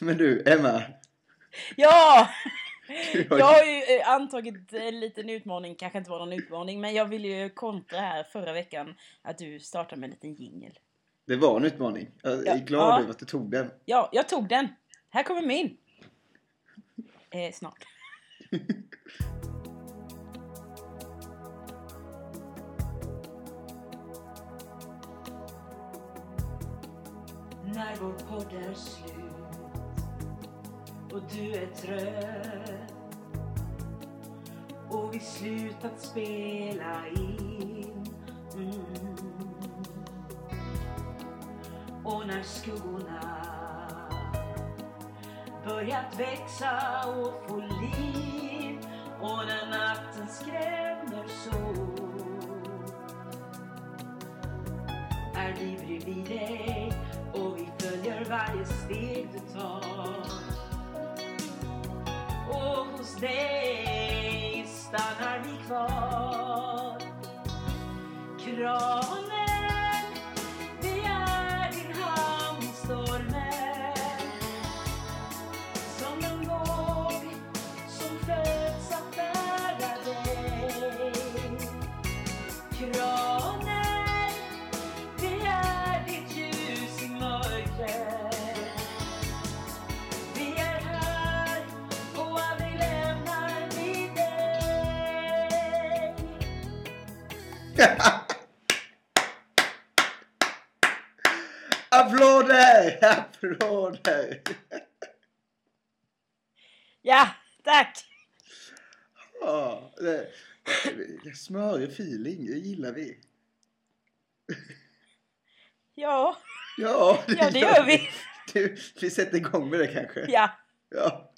Men du, Emma. Ja! Du har Jag har ju eh, antagit en liten utmaning, kanske inte var någon utmaning, men jag ville ju kontra här förra veckan att du startar med en liten jingel. Det var en utmaning. Jag är Ja. glad Ja. över att du tog den. Ja, jag tog den. Här kommer min. Eh, snart. När vår podd är slut och du är trött. Och vi slutat spela in. Mm. och när skuggorna börjat växa och få liv. Och när natten skrämmer så. Är vi bredvid dig. Och vi följer varje steg du tar hos dig stannar vi kvar Kranen, Applåder! Applåder! Ja, tack! Ja, det, det smörig feeling, det gillar vi. Ja, Ja, ja det gör vi. Du, vi sätter igång med det kanske? Ja. Ja.「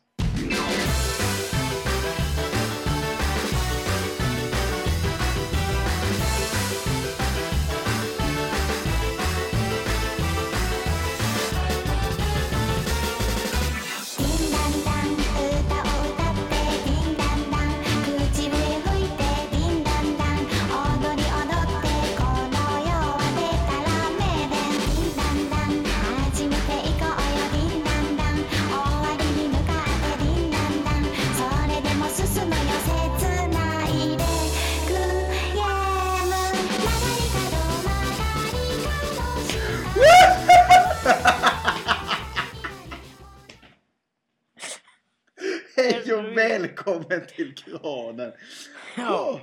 välkommen till kranen! ja.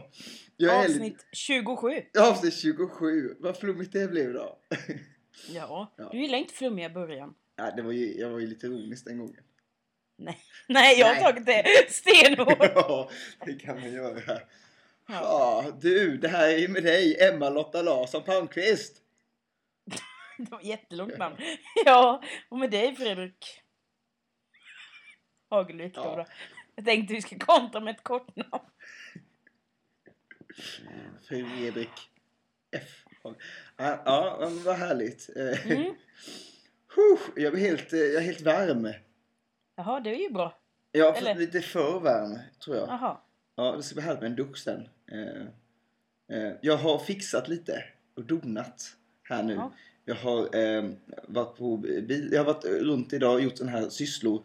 Lite- Avsnitt 27. Avsnitt 27. Vad flummigt det blev då. Ja, Ja. du gillar inte flummiga i början. ja, det var ju, jag var ju lite ironisk den gången. Nej, Nej jag har Nej. tagit det stenhårt. Ja, det kan man göra. Ja. Ja, du, det här är ju med dig, Emma-Lotta Larsson Palmqvist. Det var jättelångt namn. Ja, och med dig Fredrik Hagelvik Ja. då. Jag tänkte vi ska kontra med ett kort namn. Fredrik F. Ja, ja vad härligt. Mm. jag, blir helt, eh, jag är helt varm. Jaha, det är ju bra. Fått Eller- lite för varm, tror jag. Jaha. Ja, det ska bli härligt med en dusch sen. Eh, eh, jag har fixat lite och donat här nu. Ja. Jag har eh, varit på bil, jag har varit runt idag och gjort sådana här sysslor.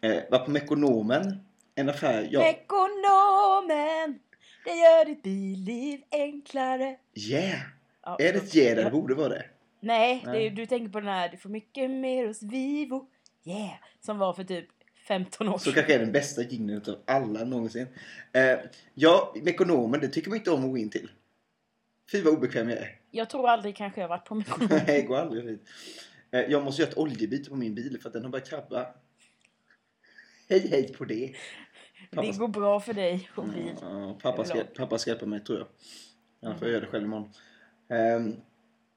Eh, varit på Mekonomen, en affär. Jag, Ekonomen, det gör ditt billiv enklare. yeah! Ja, Är det ett yeah där? Det borde vara det. Nej, Det är, du tänker på den här, du får mycket mer hos Vivo. Yeah! Som var för typ 15 år Så sedan. kanske är den bästa jingeln utav alla någonsin. Eh, ja, Mekonomen, det tycker man inte om att gå in till. Fy vad obekväm jag är. Jag tror aldrig kanske jag varit på Mekonomen. Nej, gå aldrig dit. Eh, jag måste göra ett oljebyte på min bil för att den har börjat krabba. Hej hej på det. Det går bra för dig och. Ja, pappa, ska, pappa ska hjälpa mig tror jag. Annars får jag göra det själv imorgon. Ehm,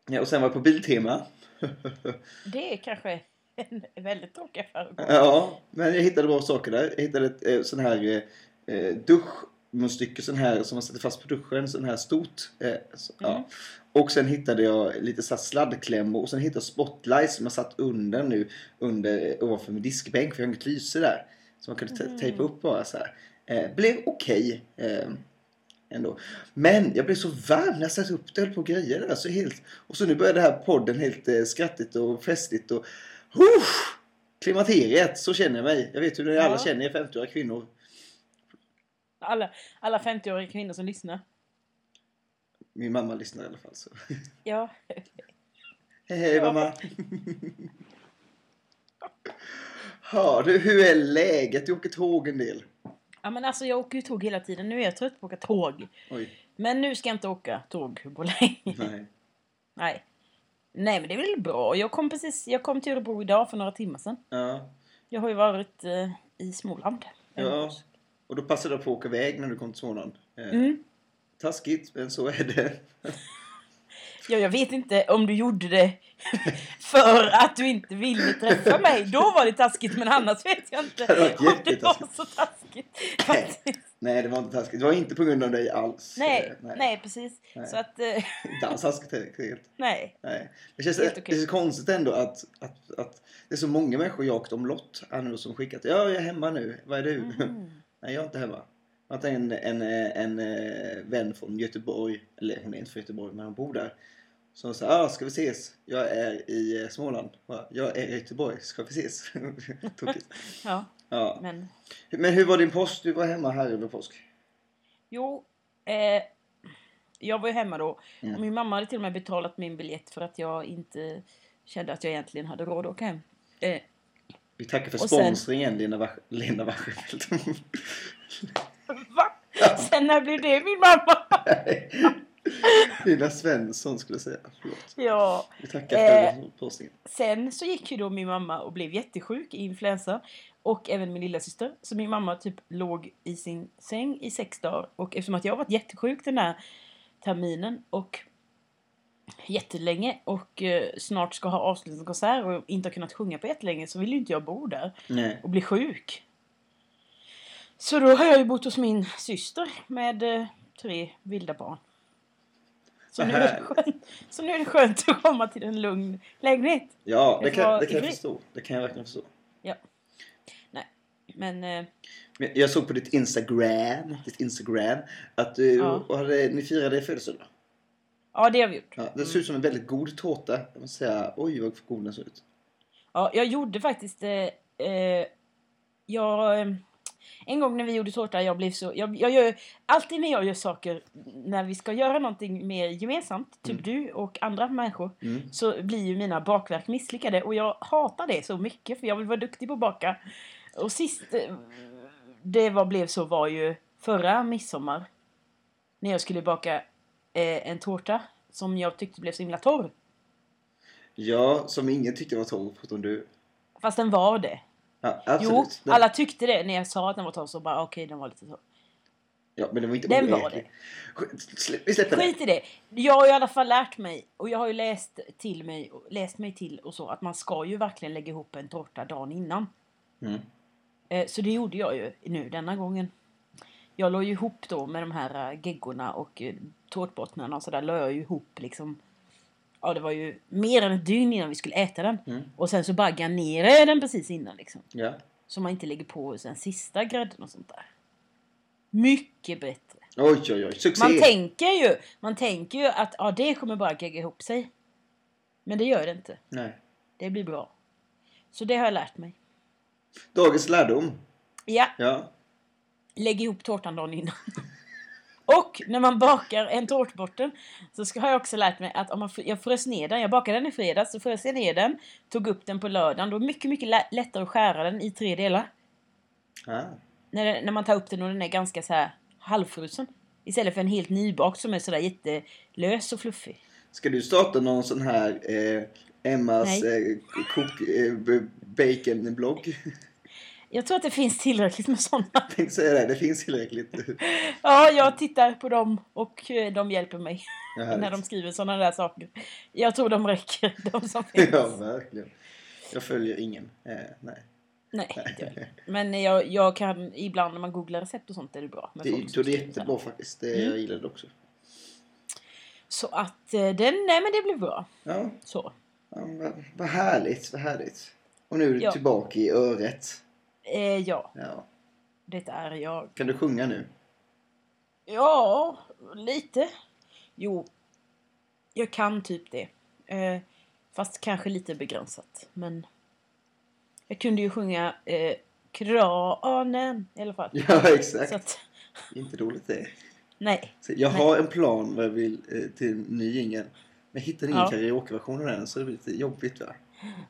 ja, och sen var jag på Biltema. Det är kanske en väldigt tråkig affär ja, men jag hittade bra saker där. Jag hittade ett eh, sån här eh, duschmunstycke sån här som man sätter fast på duschen. Sån här stort. Eh, så, Mm. ja. Och sen hittade jag lite så sladdklämmor och sen hittade jag spotlights som jag satt under nu under, ovanför min diskbänk för jag har inget lyse där. Som man kunde Mm. tejpa upp bara så här. Eh, blev okej. eh, ändå. Men jag blev så varm när jag satte upp det på grejer där. Så helt, och så nu börjar det här podden helt eh, skrattigt och festligt och... Uff! Klimakteriet, så känner jag mig. Jag vet hur ni alla Ja. känner er 50-åriga kvinnor. Alla, alla 50-åriga kvinnor som lyssnar. Min mamma lyssnar i alla fall. Så. Ja. Hej hej Ja. mamma! Ja, du, hur är läget? Du åker tåg en del. ja men alltså jag åker ju tåg hela tiden. Nu är jag trött på att åka tåg. Oj, Men nu ska jag inte åka tåg på länge. nej. Nej. Nej men det är väl bra. Jag kom precis, jag kom till Örebro idag för några timmar sedan. Ja, Jag har ju varit eh, i Småland. ja. Och då passade du på att åka iväg när du kom till Småland. Eh, Mm. Taskigt, men så är det. Ja, jag vet inte om du gjorde det för att du inte ville träffa mig. Då var det taskigt, men annars vet jag inte Det om det var så taskigt. Nej. Nej, det var inte taskigt. Det var inte på grund av dig alls. Nej, Eh, nej, precis. Nej. Så att, eh, Inte alls taskigt helt. nej. Nej. Det känns Helt det är så konstigt ändå att, att, att det är så många människor omlott här nu som skickat. Ja, jag är hemma nu. Vad är du? Mm. Nej, jag är inte hemma. Har en, en, en, en vän från Göteborg, eller hon är inte från Göteborg men hon bor där. Som sa, ah, ska vi ses? Jag är i eh, Småland. Jag, är i Göteborg, ska vi ses? Tokigt. Ja, Ja. men Men hur var din påsk? Du var hemma här över påsk. jo. Eh, jag var ju hemma då. Mm. Och min mamma hade till och med betalat min biljett för att jag inte kände att jag egentligen hade råd att åka hem. Eh, Vi tackar för sen- sponsringen Lena, Wach- Lena Wachenfeldt. va? Sen när blev det min mamma? Lena Svensson skulle jag säga. Förlåt. ja. Vi tackar Eh. för sponsringen. Sen så gick ju då min mamma och blev jättesjuk i influensa. Och även min lilla syster. Så min mamma typ låg i sin säng i sex dagar. Och eftersom att jag har varit jättesjuk den här terminen och jättelänge och eh, snart ska ha avslutningskonsert och inte har kunnat sjunga på jättelänge så vill ju inte jag bo där Nej. och bli sjuk. Så då har jag ju bott hos min syster med eh, tre vilda barn. Så nu, är skönt, så nu är det skönt att komma till en lugn lägenhet. Ja, det kan, det kan jag förstå. Det kan jag verkligen förstå. Ja. Nej, men... Eh, Men Jag såg på ditt Instagram, ditt Instagram att du Ja. och hade, ni firade födelsedag. ja, det har vi gjort. Ja, det ser ut som en väldigt god tårta. Jag måste säga, oj vad god den ser ut. Ja, jag gjorde faktiskt... Eh, eh, jag, eh, en gång när vi gjorde tårta, jag blev så... Jag, jag gör, alltid när jag gör saker, när vi ska göra någonting mer gemensamt, typ du och andra människor, Mm. så blir ju mina bakverk misslyckade. Och jag hatar det så mycket, för jag vill vara duktig på att baka. Och sist eh, det var, blev så var ju förra midsommar, när jag skulle baka eh, en tårta som jag tyckte blev så himla torr. Ja, som ingen tyckte var torr förutom du. Fast den var det. Ja, absolut. Jo, alla tyckte det när jag sa att den var torr så bara okej den var lite torr. Ja, men den var inte Den var slä- Vi släpper det. Skit i det. Jag har i alla fall lärt mig och jag har ju läst till mig, läst mig till och så att man ska ju verkligen lägga ihop en tårta dagen innan. Mm. Eh, Så det gjorde jag ju nu denna gången. Jag la ju ihop då med de här eh, geggorna och eh, tårtbottnarna och sådär la jag ju ihop liksom. Ja det var ju mer än ett dygn innan vi skulle äta den. Mm. Och sen så bara garnerade den precis innan liksom. Ja. Så man inte lägger på den sista grädden och sånt där. Mycket bättre. Oj, oj, oj. Succé. Man tänker ju, man tänker ju att ja, det kommer bara gegga ihop sig. Men det gör det inte. Nej. Det blir bra. Så det har jag lärt mig. Dagens lärdom. Ja, Ja. lägg ihop tårtan dagen innan. Och när man bakar en tårtbotten så ska, har jag också lärt mig att om man, jag frös ner den, jag bakade den i fredags, så frös jag ner den, tog upp den på lördagen. Då är det mycket, mycket lä- lättare att skära den i tre delar. Ah. När, när man tar upp den och den är ganska så här halvfrusen. Istället för en helt nybakt som är sådär jättelös och fluffig. Ska du starta någon sån här eh, Emmas eh, eh, bacon-blogg? Jag tror att det finns tillräckligt med sådana. Jag tänkte säga det, det finns tillräckligt. Ja, jag tittar på dem och eh, de hjälper mig Ja, när de skriver sådana där saker. Jag tror de räcker, de som finns. ja, verkligen. Jag följer ingen. Eh, nej. Nej, inte. Men jag, jag kan ibland när man googlar recept och sånt är det bra. med Det, är jättebra faktiskt. Det, Mm. Jag gillar det också. Så att eh, den, nej men det blir bra. Ja, Så. ja vad, vad härligt, vad härligt. Och nu är du Ja. tillbaka i öret. Eh, ja, Ja. det är jag. Kan du sjunga nu? Ja, lite. Jo, jag kan typ det. Eh, fast kanske lite begränsat. Men Jag kunde ju sjunga eh, Kranen i alla fall. Ja, exakt. Att, Inte dåligt det. nej. Så jag Nej. har en plan vad jag vill eh, till ny jingel. Men jag hittar ingen Ja. karaokeversion av den så det blir lite jobbigt va?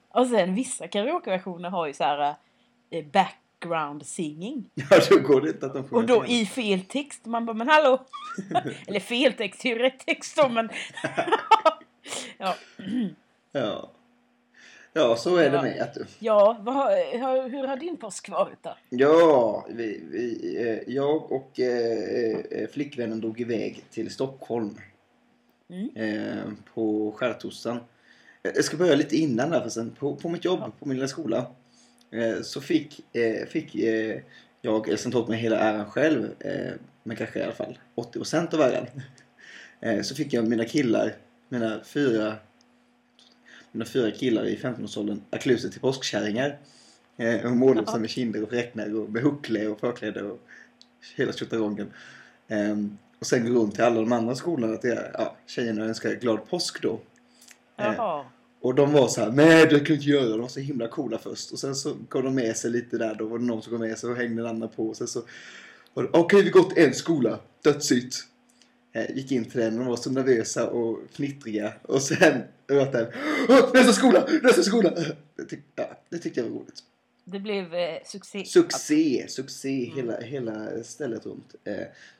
Och sen vissa karaokeversioner har ju så här eh, background singing. Ja, då går det inte att de sjunger Och då i fel text. Man bara, men hallå! Eller fel text, det är ju rätt text då men... ja. Ja. Ja, så är det Ja. med att du. ja, vad hur, hur har din påsk varit då? Ja, vi, vi, eh, jag och eh, eh, flickvännen drog iväg till Stockholm. Mm. Eh, på skärtorsdagen. Eh, Jag ska börja lite innan där för sen på, på mitt jobb Ja. på min lilla skola. Eh, så fick, eh, fick eh, jag, eller sen tog hela äran själv, men kanske i alla fall 80% av äran. Så fick jag mina killar, mina fyra mina fyra killar i 15-årsåldern att klä ut sig till påskkärringar. Och måla upp sig med kinder och fräknar och med huckle och förkläde och hela tjottarongen. Ehm, och sen gå runt till alla de andra skolorna till ja, tjejerna önskar glad påsk då. Jaha. Och de var så här, nej det kan inte göra. De var så himla coola först. Och sen så gav de med sig lite där. Då var det någon som gav med sig och hängde den andra på. Och sen så okej vi går till en skola. That's it. Eh, gick in till den och de var så nervösa och fnittriga. Och sen över den. "Åh, Nästa skola! Nästa skola! Det, tyck, ja, det tyckte jag var roligt. Det blev eh, succé. Succé, succé Mm. hela, hela stället runt. Eh,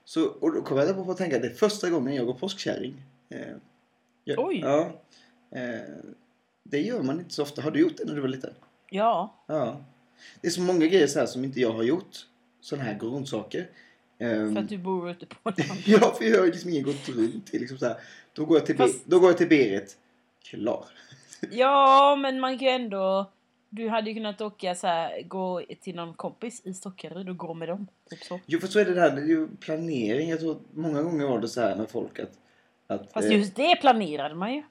så, och då kom jag på att tänka det är första gången jag går påskkärring. Eh, jag, Oj. Ja. Eh, det gör man inte så ofta. Har du gjort det när du var liten? Ja. Ja. Det är så många grejer så här som inte jag har gjort. Sådana här grundsaker. Ehm, För att du bor ute på landet. ja, för jag har liksom ingen gått runt liksom så här. Då går jag till, Fast- Be- då går jag till Berit. Klar. Ja, men man kan ju ändå... Du hade ju kunnat åka så här, gå till någon kompis i Stockaryd och gå med dem. Typ så. Jo, för så är det där. Det är ju planering. Jag tror många gånger var det så här med folk att... att Fast eh, just det planerade man ju.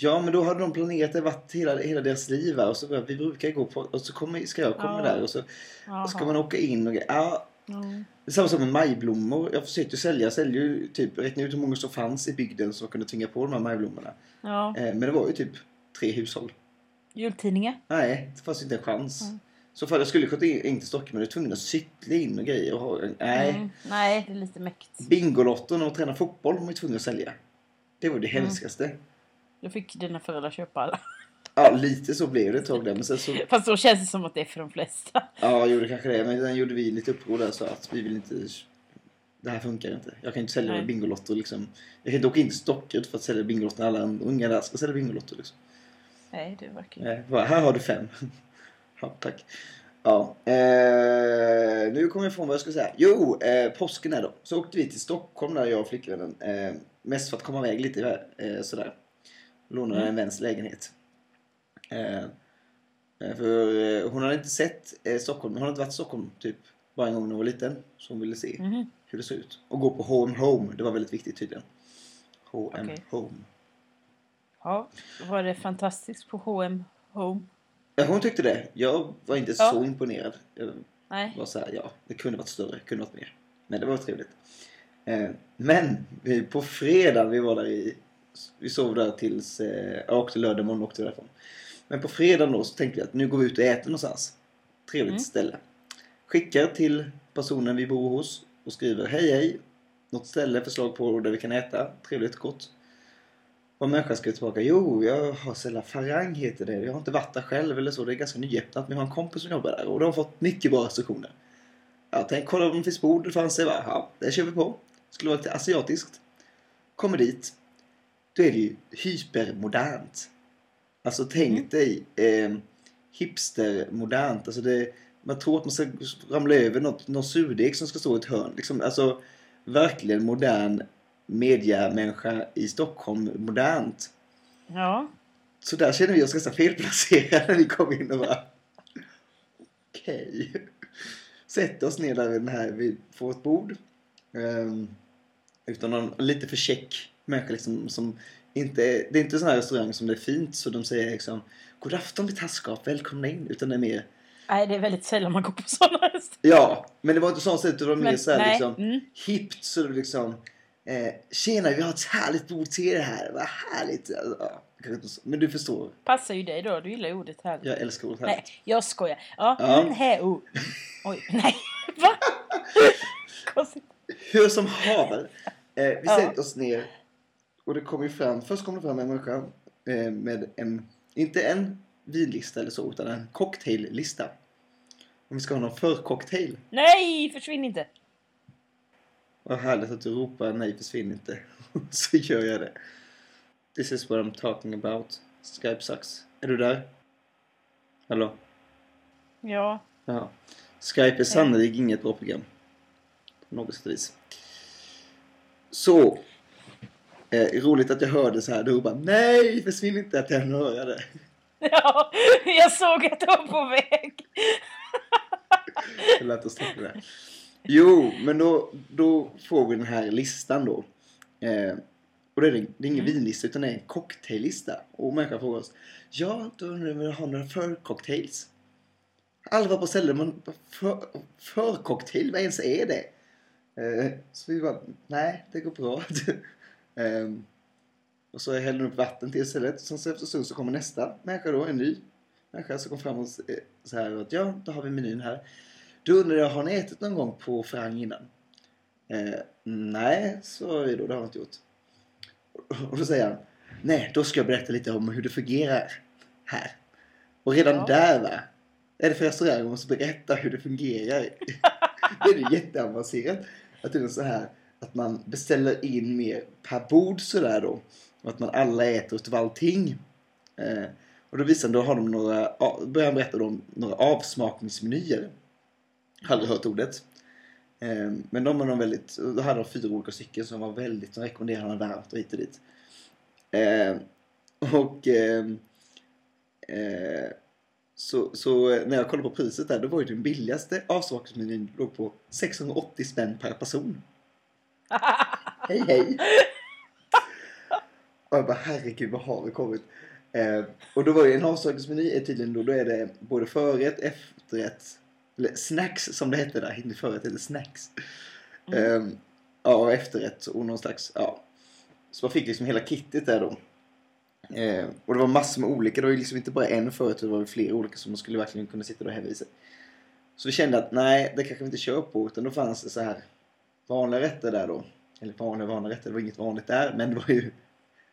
Ja, men då hade de planerat det varit hela, hela deras liv. va? Och så vi brukar gå på... Och så kommer, ska jag komma Ja. där och så Jaha. ska man åka in och ja. Det är samma sak med majblommor. Jag försökte sälja. Jag säljer ju typ, räkna ut hur många som fanns i bygden som kunde tvinga på de här majblommorna. Ja. Eh, men det var ju typ tre hushåll. Jultidningar. Nej, det fanns inte en chans. Mm. Så för att jag skulle skjuta in, in till Stockholm men jag var tvungen att cykla in och grejer. Och ha, nej. Mm. Nej, det är lite mäktigt. Bingolotten och träna fotboll var man ju tvungen att sälja. Det var det Mm. hemskaste. Då fick dina föräldrar köpa alla. Ja, lite så blev det ett tag där. Men sen så... Fast då känns det som att det är för de flesta. Ja, gjorde kanske det. Men den gjorde vi lite uppror där så att vi vill inte... Det här funkar inte. Jag kan inte sälja Nej. Bingolotter liksom. Jag kan inte åka in till Stockholm för att sälja Bingolotter när alla unga där ska sälja Bingolotter liksom. Nej, det verkar. Nej, bara, här har du fem. ja, tack. Ja, eh, nu kommer jag ifrån vad jag ska säga. Jo, eh, påsken är då. Så åkte vi till Stockholm där jag och flickvännen. Eh, mest för att komma iväg lite eh, sådär. Lånade Mm. en väns lägenhet. Eh, eh, för eh, hon hade inte sett eh, Stockholm. Hon hade inte varit i Stockholm typ bara en gång när hon var liten. Så hon ville se Mhm. hur det ser ut. Och gå på H&M Home. Det var väldigt viktigt tydligen. H&M Okej. Home. Ja, var det fantastiskt på H&M Home? Ja, hon tyckte det. Jag var inte Ja. så imponerad. Jag Nej. var så här, ja, det kunde varit större, kunde varit mer. Men det var trevligt. Eh, men på fredag, vi var där i, vi sov där tills, eh, jag åkte lördag morgon och åkte därifrån. Men på fredag då så tänkte vi att nu går vi ut och äter någonstans. Trevligt Mm. ställe. Skickar till personen vi bor hos och skriver hej hej. Något ställe, förslag på där vi kan äta. Trevligt, gott. Och människan skrev tillbaka. Jo, jag har Sella Farang heter det. Jag har inte varit där själv eller så. Det är ganska nyöppnat. Men jag har en kompis som jobbar där. Och de har fått mycket bra recensioner. Jag tänkte kolla om det finns bord. Det fanns det. Bara, Ja, det kör vi på. Skulle vara lite asiatiskt. Kommer dit. Då är det ju hypermodernt. Alltså tänk Mm. dig eh, hipstermodernt. Alltså det, man tror att man ska ramla över något, någon surdeg som ska stå i ett hörn. Liksom, alltså verkligen modern mediamänniska i Stockholm. Modernt. Ja. Så där känner vi oss ganska felplacerade när vi kom in och bara... Okej. Sätter oss ner där vid den här, vi får ett bord. Um, utan någon lite för check människa liksom som inte det är inte sån här restaurang som det är fint så de säger liksom God afton mitt herrskap, välkomna in. Utan det är mer Nej, det är väldigt sällan man går på sådana restauranger. Ja, men det var inte sånt sätt. Det var mer Men, så här nej, liksom mm. hippt så det liksom eh, Tjena, vi har ett härligt bord till er här. Vad härligt. Ja, kanske inte så- Men du förstår. Passar ju dig då. Du gillar ju ordet härligt. Jag älskar ordet Nej, härligt. jag skojar. Ja, Ja. mm, här, oh. Oj, nej. Va? Hur som haver. Eh, vi Ja. sätter oss ner och det kommer ju fram, först kommer det fram en människa eh, med en, inte en vinlista eller så, utan en cocktaillista. Om vi ska ha någon förcocktail. Nej, försvinn inte. Vad härligt att du ropar nej försvinn inte. så gör jag det. This is what I'm talking about. Skype sucks. Är du där? Hallå? Ja. Ja. Skype är sannolikt inget bra program. På något sätt och vis. Så. Eh, roligt att jag hörde så här. Du bara nej försvinn inte att jag höra det. Ja, jag såg att du var på väg. Det lät oss tänka det. Jo, men då, då får vi den här listan då. Eh, och det är, det är ingen Mm. vinlista utan det är en cocktaillista. Och människan frågar oss. Ja, då undrar vi har några förcocktails. Alla var på ställen, men för, förcocktail, vad ens är det? Eh, så vi bara, nej, det går bra. Ehm, och så häller upp vatten till istället. Sen så efter stund så kommer nästa människa då, en ny människa som kommer fram och eh, så här att ja, då har vi menyn här. Då undrar jag, har ni ätit någon gång på Frang innan? Eh, nej, så är det då, det har jag inte gjort. Och då säger han, nej, då ska jag berätta lite om hur det fungerar här. Och redan Ja. där va, är det för restaurang man måste berätta hur det fungerar. det är ju jätteavancerat. Att det är så här att man beställer in mer per bord sådär då. Och att man alla äter utav allting. Eh, och då visar då har de några, börjar han berätta om några avsmakningsmenyer. Har aldrig hört ordet. Eh, men de var de väldigt, då hade de fyra olika stycken som var väldigt, de rekommenderade han varmt och hit och dit. Eh, och eh, eh, så, så när jag kollade på priset där, då var ju den billigaste avsmakningsmenyn låg på 680 spänn per person. Hej hej! Och jag bara herregud vad har vi kommit? Eh, och då var ju en avsmakningsmeny är tydligen då, då är det både förrätt, efterrätt, eller snacks som det hette där, inte förrätt eller snacks. Eh, ja, och efterrätt och någon slags, ja. Så man fick liksom hela kittet där då. Eh, och det var massor med olika, det var ju liksom inte bara en förrätt, det var flera olika som man skulle verkligen kunna sitta och häva i sig. Så vi kände att nej, det kanske vi inte kör på, utan då fanns det så här vanliga rätter där då. Eller vanliga, vanliga rätter, det var inget vanligt där, men det var ju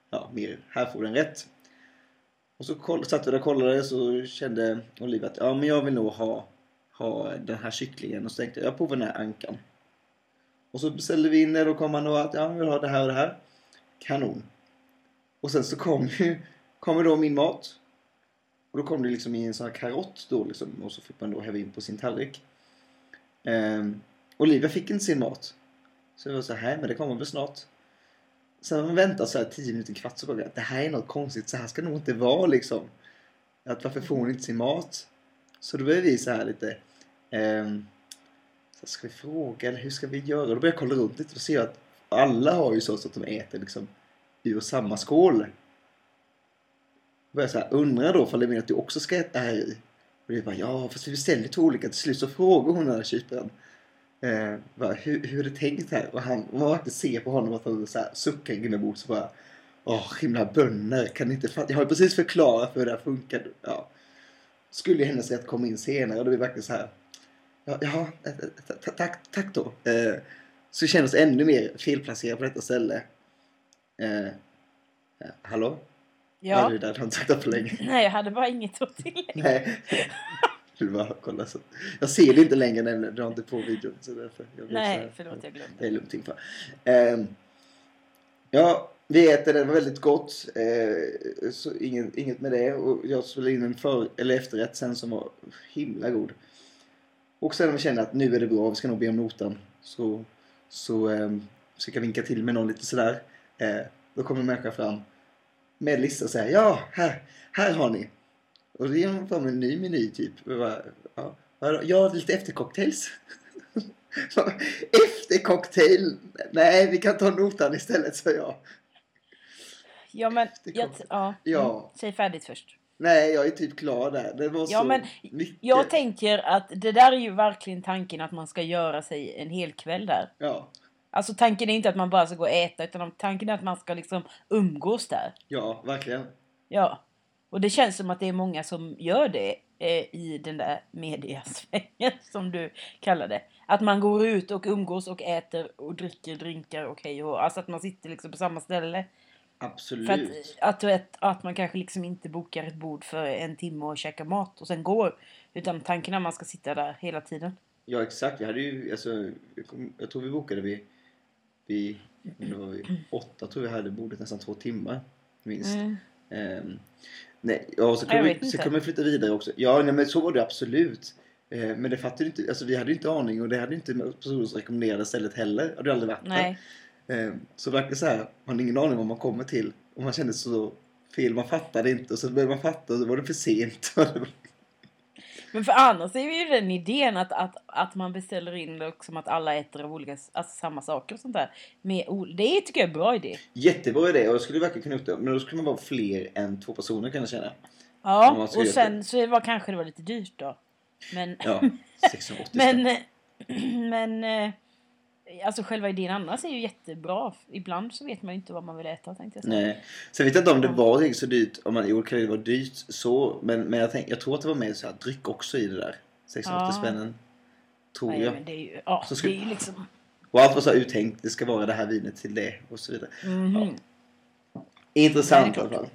ja, mer, här får du en rätt. Och så koll, satt vi där och kollade så kände Olivia att ja, men jag vill nog ha, ha den här kycklingen. Och så tänkte jag, jag provar den här ankan. Och så beställde vi in det och kom han och att ja, jag vill ha det här och det här. Kanon. Och sen så kom ju kom då min mat. Och då kom det liksom i en sån här karott då liksom. Och så fick man då häva in på sin tallrik. Ehm, Olivia fick inte sin mat. Så jag var så här, men det kommer väl snart. Sen när man väntar så här 10 minuter, kvart så bara, det här är något konstigt, så här ska det nog inte vara liksom. Att varför får hon inte sin mat? Så då började vi så här lite, ehm, så ska vi fråga eller hur ska vi göra? Då började jag kolla runt lite och se att alla har ju så, så att de äter liksom ur samma skål. Då började jag så här, undra då ifall det menar att du också ska äta här i. Och det bara, ja fast vi beställde två olika. Till slut så frågar hon den här kyparen. Eh, bara, hur, hur är det tänkt här? Och han, man verkligen ser på honom att han så här, suckar inombords så bara Åh, himla bönder, kan inte fatta? Jag har ju precis förklarat för hur det här funkar. Ja. Skulle hennes rätt komma in senare och då det verkligen så här. Ja, jaha, eh, eh, ta- ta- tack, tack då. Eh, så känner oss ännu mer felplacerade på detta ställe. Eh, hallå? Ja. Är du där? Du har inte sagt det på länge. Nej, jag hade bara inget att tillägga. Nej. Du bara kolla så. Jag ser det inte längre nämligen. Du har inte på videon. Så därför jag så Nej, här- förlåt jag Det glömde. är lugnt inför. Ehm, ja, vi äter det. Det var väldigt gott. Eh, så inget, inget med det. Och jag spelade in en för, eller efterrätt sen som var himla god. Och sen när vi kände att nu är det bra, vi ska nog be om notan. Så, så um, försöka vinka till med någon lite sådär. Eh, då kommer en människa fram med lista och säger ja, här, här har ni. Och det de fram en ny meny typ. Ja, lite eftercocktails. Eftercocktail? Nej, vi kan ta notan istället, sa jag. Ja, men... Jag, ja. Ja. Mm, säg färdigt först. Nej, jag är typ klar där. Det var Ja, så men mycket. Jag tänker att det där är ju verkligen tanken att man ska göra sig en hel kväll där. Ja, Alltså tanken är inte att man bara ska gå och äta utan tanken är att man ska liksom umgås där. ja, verkligen. Ja. Och det känns som att det är många som gör det eh, i den där mediasvängen som du kallar det. Att man går ut och umgås och äter och dricker drinkar och hej och Alltså att man sitter liksom på samma ställe. Absolut. För att, att, att man kanske liksom inte bokar ett bord för en timme och käkar mat och sen går. Utan tanken är att man ska sitta där hela tiden. Ja exakt, vi hade ju, alltså, jag, jag tror vi bokade vid, vid, det var vid åtta tror jag hade bordet nästan två timmar minst. Mm. Ehm, nej, ja, så kunde vi, så kunde vi flytta vidare också. Ja, nej, men så var det absolut. Ehm, men det fattade inte, alltså vi hade ju inte aning och det hade inte personer som rekommenderade stället heller. Det hade aldrig varit Nej. Ehm, så verkligen så här, man har ingen aning vad man kommer till. Och man kände så fel, man fattade inte och så började man fatta och så var det för sent. Men för annars är ju den idén att, att, att man beställer in det och som att alla äter av olika, alltså samma saker och sånt där. Med, det tycker jag är en bra idé. Jättebra idé och jag skulle verkligen kunna upp det. Men då skulle man vara fler än två personer kan jag känna. Ja, och sen så var kanske det var lite dyrt då. Men, Ja, 680 men, men eh, alltså själva idén annars är ju jättebra. Ibland så vet man ju inte vad man vill äta tänkte jag säga. Nej. Sen vet jag inte om det var riktigt så dyrt. Om man, jo, det kan ju vara dyrt så. Men, men jag, tänk, jag tror att det var med så här, dryck också i det där. 680 Ja. spännen. Tror Nej, jag. men det är ju, ja, Så ska- det är ju liksom... Och allt var så här uttänkt. Det ska vara det här vinet till det och så vidare. Intressant i Ja, alla det är fall.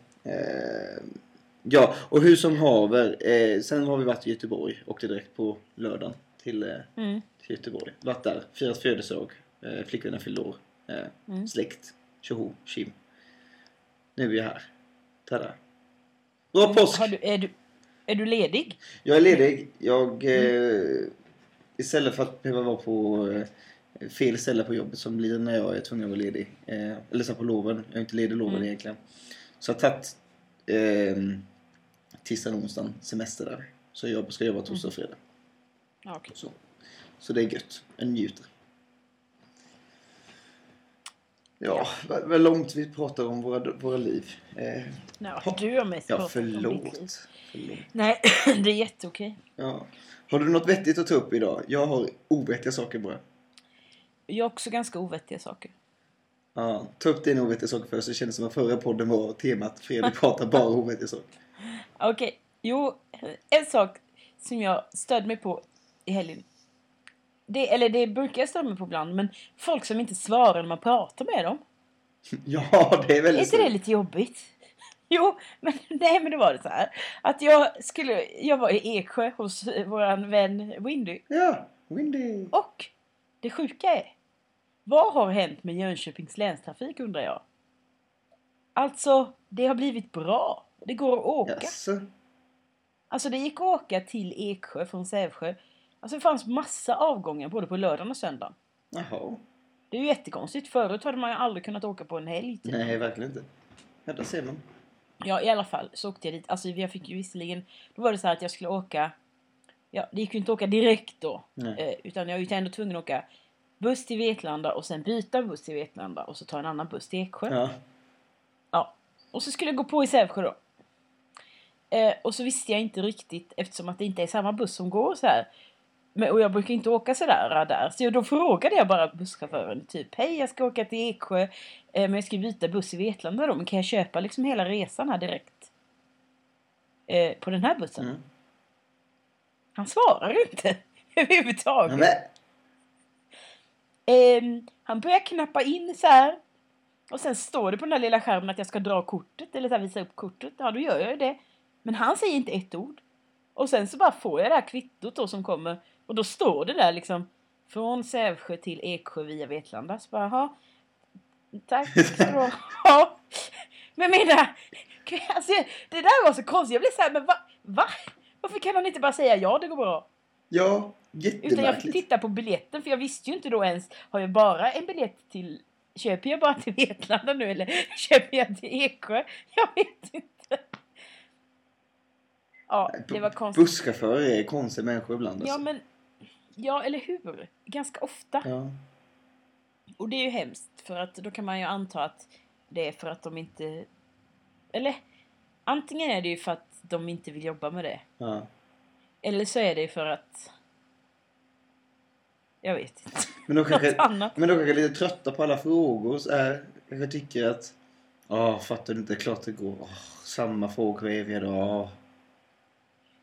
Eh, ja, och hur som haver. Eh, sen har vi varit i Göteborg. Åkte direkt på lördagen till, eh, Mm. till Göteborg. Varit där. Firat födelsedag. Eh, flickvännen fyllde år. Eh, Mm. Släkt. Tjoho, tjim. Nu är vi här. Tada. Bra påsk! Du, är, du, är du ledig? Jag är ledig. Jag... Eh, istället för att behöva vara på eh, fel ställe på jobbet som blir när jag är tvungen att vara ledig. Eh, eller så på loven. Jag är inte ledig loven Mm. egentligen. Så jag har tagit eh, tisdagen och onsdagen semester där. Så jag ska jobba torsdag och fredag. Ja, okej. Så, så det är gött. Jag njuter. Ja, vad, vad långt vi pratar om våra, våra liv. Eh, Ja, du har mest ja, pratat om ditt liv. förlåt. förlåt. Nej, det är jätteokej. Ja. Har du något vettigt att ta upp idag? Jag har ovettiga saker bara. Jag har också ganska ovettiga saker. Ja, ta upp dina ovettiga saker först. Det kändes som att förra podden var temat Fredrik pratar bara ovettiga saker. Okej, jo, en sak som jag stödde mig på i helgen. Det, eller det brukar jag stödja mig på ibland, men folk som inte svarar när man pratar med dem. Ja, det är Är väldigt inte det lite jobbigt? Jo, men nej men det var det så här. Att jag skulle, jag var i Eksjö hos våran vän Windy. Ja, Windy. Och det sjuka är, vad har hänt med Jönköpings länstrafik undrar jag? Alltså, det har blivit bra. Det går att åka. Jaså? Alltså det gick att åka till Eksjö från Sävsjö. Alltså det fanns massa avgångar både på lördagen och söndagen. Jaha. Det är ju jättekonstigt. Förut hade man ju aldrig kunnat åka på en helg. Typ. Nej, verkligen inte. Ja, där ser man. Ja, i alla fall så åkte jag dit. Alltså jag fick ju visserligen... Då var det så här att jag skulle åka... Ja, det gick ju inte att åka direkt då. Nej. Eh, utan jag var ju ändå tvungen att åka buss till Vetlanda och sen byta buss till Vetlanda och så ta en annan buss till Eksjö. Ja. Ja. Och så skulle jag gå på i Sävsjö då. Eh, och så visste jag inte riktigt eftersom att det inte är samma buss som går så här. Men, och jag brukar inte åka sådär där. Så då frågade jag bara busschauffören typ Hej jag ska åka till Eksjö. Eh, men jag ska byta buss i Vetlanda då. Men kan jag köpa liksom hela resan här direkt? Eh, på den här bussen? Mm. Han svarar inte överhuvudtaget. Men, Ehm, han börjar knappa in så här. Och sen står det på den där lilla skärmen att jag ska dra kortet eller så här, visa upp kortet. Ja, då gör jag ju det. Men han säger inte ett ord. Och sen så bara får jag det här kvittot då som kommer. Och då står det där liksom. Från Sävsjö till Eksjö via Vetlanda. Så bara, "Jaha, Tack ska du ha. Ja. Men menar, alltså, det där var så konstigt. Jag blev så här, men va? va? Varför kan han inte bara säga ja, det går bra? ja, Utan jag fick jättemärkligt. titta på biljetten för jag visste ju inte då ens, har jag bara en biljett till, köper jag bara till Vetlanda nu eller köper jag till Eksjö? Jag vet inte. Ja, det var konstigt. Busschaufförer är konstiga människor ibland. Ja Alltså. men, ja eller hur? Ganska ofta. Ja. Och det är ju hemskt för att då kan man ju anta att det är för att de inte, eller antingen är det ju för att de inte vill jobba med det. Ja. Eller så är det för att, jag vet inte. Men de kanske, men de kanske är lite trötta på alla frågor. Så är, kanske tycker att Åh, fattar du inte? Klart det går. Åh, samma frågor eviga dag.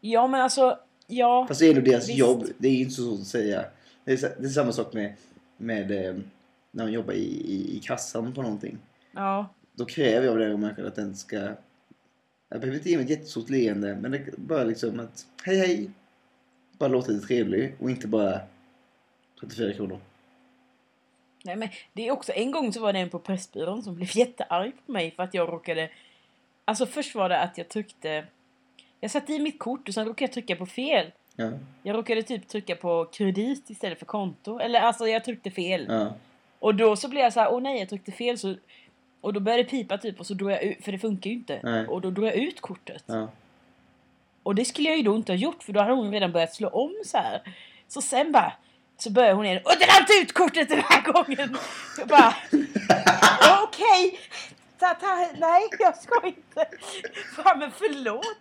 Ja, men alltså, ja. Fast det är nog deras Visst. jobb. Det är inte så svårt att säga. Det är, det är samma sak med, med eh, när man jobbar i, i, i kassan på någonting. Ja, Då kräver jag av den människan att den ska... Jag behöver inte ge mig ett jättestort leende, men det bara liksom att hej hej. Bara låta lite trevlig och inte bara 34 kronor. nej men det är också, en gång så var det en på Pressbyrån som blev jättearg på mig för att jag råkade... Alltså först var det att jag tryckte... Jag satte i mitt kort och sen råkade jag trycka på fel. Ja, Jag råkade typ trycka på kredit istället för konto. Eller alltså jag tryckte fel. ja, Och då så blev jag så här, åh nej jag tryckte fel så... Och då började det pipa typ och så drog jag ut, för det funkar ju inte. Nej. Och då drog jag ut kortet. ja. Och det skulle jag ju då inte ha gjort för då hade hon redan börjat slå om så här. Så sen bara, så började hon igen, och dra inte ut kortet den här gången! Jag bara, okej! Nej, jag ska inte. Fan men förlåt.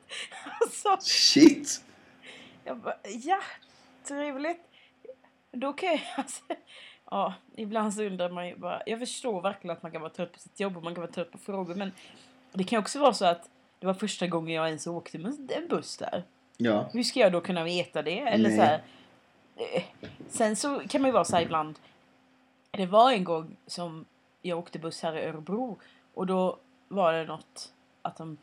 Alltså, Shit! jag bara, ja, trevligt. Då kan jag, alltså, ja, ibland så undrar man ju bara, jag förstår verkligen att man kan vara trött på sitt jobb och man kan vara trött på frågor men det kan också vara så att det var första gången jag ens åkte med en buss där. Ja, Hur ska jag då kunna veta det? Eller Nej. så här, eh, Sen så kan man ju vara så här ibland. Det var en gång som jag åkte buss här i Örebro och då var det något att de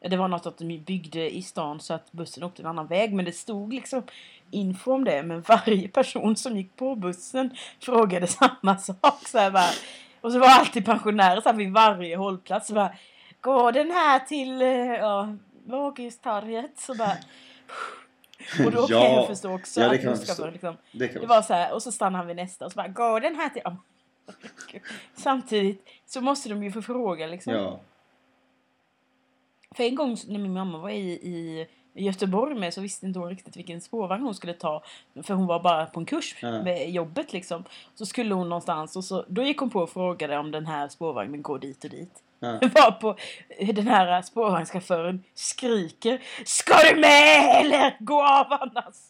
det var något att de byggde i stan så att bussen åkte en annan väg men det stod liksom info om det men varje person som gick på bussen frågade samma sak så här bara, och så var alltid pensionärer så här vid varje hållplats så bara Går den här till eh, ja, Våghustorget? Så bara och då kan Ja. jag förstå också Ja, det att kan man busschauffören förstå. liksom, det kan det var så här, och så stannade han vid nästa och så bara, går den här till... Men, Samtidigt så måste de ju få fråga liksom. Ja, För en gång när min mamma var i, i Göteborg med så visste inte hon riktigt vilken spårvagn hon skulle ta. För hon var bara på en kurs Ja. med jobbet liksom. Så skulle hon någonstans och så, då gick hon på och frågade om den här spårvagnen går dit och dit. ja. Var på den här spårvagnschauffören skriker Ska du med eller gå av annars?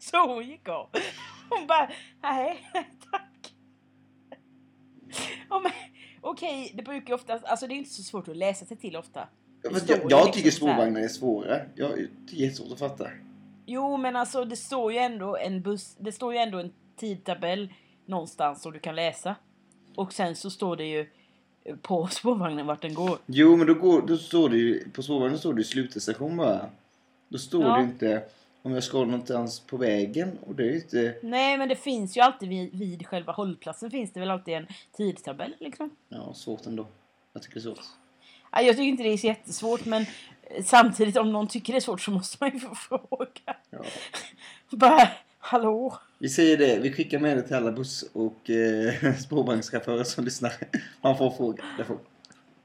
Så hon gick av. Hon bara, nej, tack. Okej, det brukar ju oftast, alltså det är inte så svårt att läsa sig till ofta. Ja, jag, jag liksom tycker spårvagnar är svåra. Jag tycker det är jättesvårt att fatta. Jo, men alltså det står ju ändå en buss, det står ju ändå en tidtabell någonstans som du kan läsa. Och sen så står det ju på spårvagnen vart den går. Jo, men då, går, då står det ju... På spårvagnen står det ju slutstation bara. Då står Ja. det inte om jag ska någonstans på vägen. Och det är inte... Nej, men det finns ju alltid vid, vid själva hållplatsen finns det väl alltid en tidtabell liksom. Ja, svårt ändå. Jag tycker det är svårt. Ja, Jag tycker inte det är så jättesvårt men eh, samtidigt om någon tycker det är svårt så måste man ju få fråga. Ja. Bara, hallå? Vi säger det. Vi skickar med det till alla buss och eh, spårvagnschaufförer som lyssnar. Man får fråga. Det får.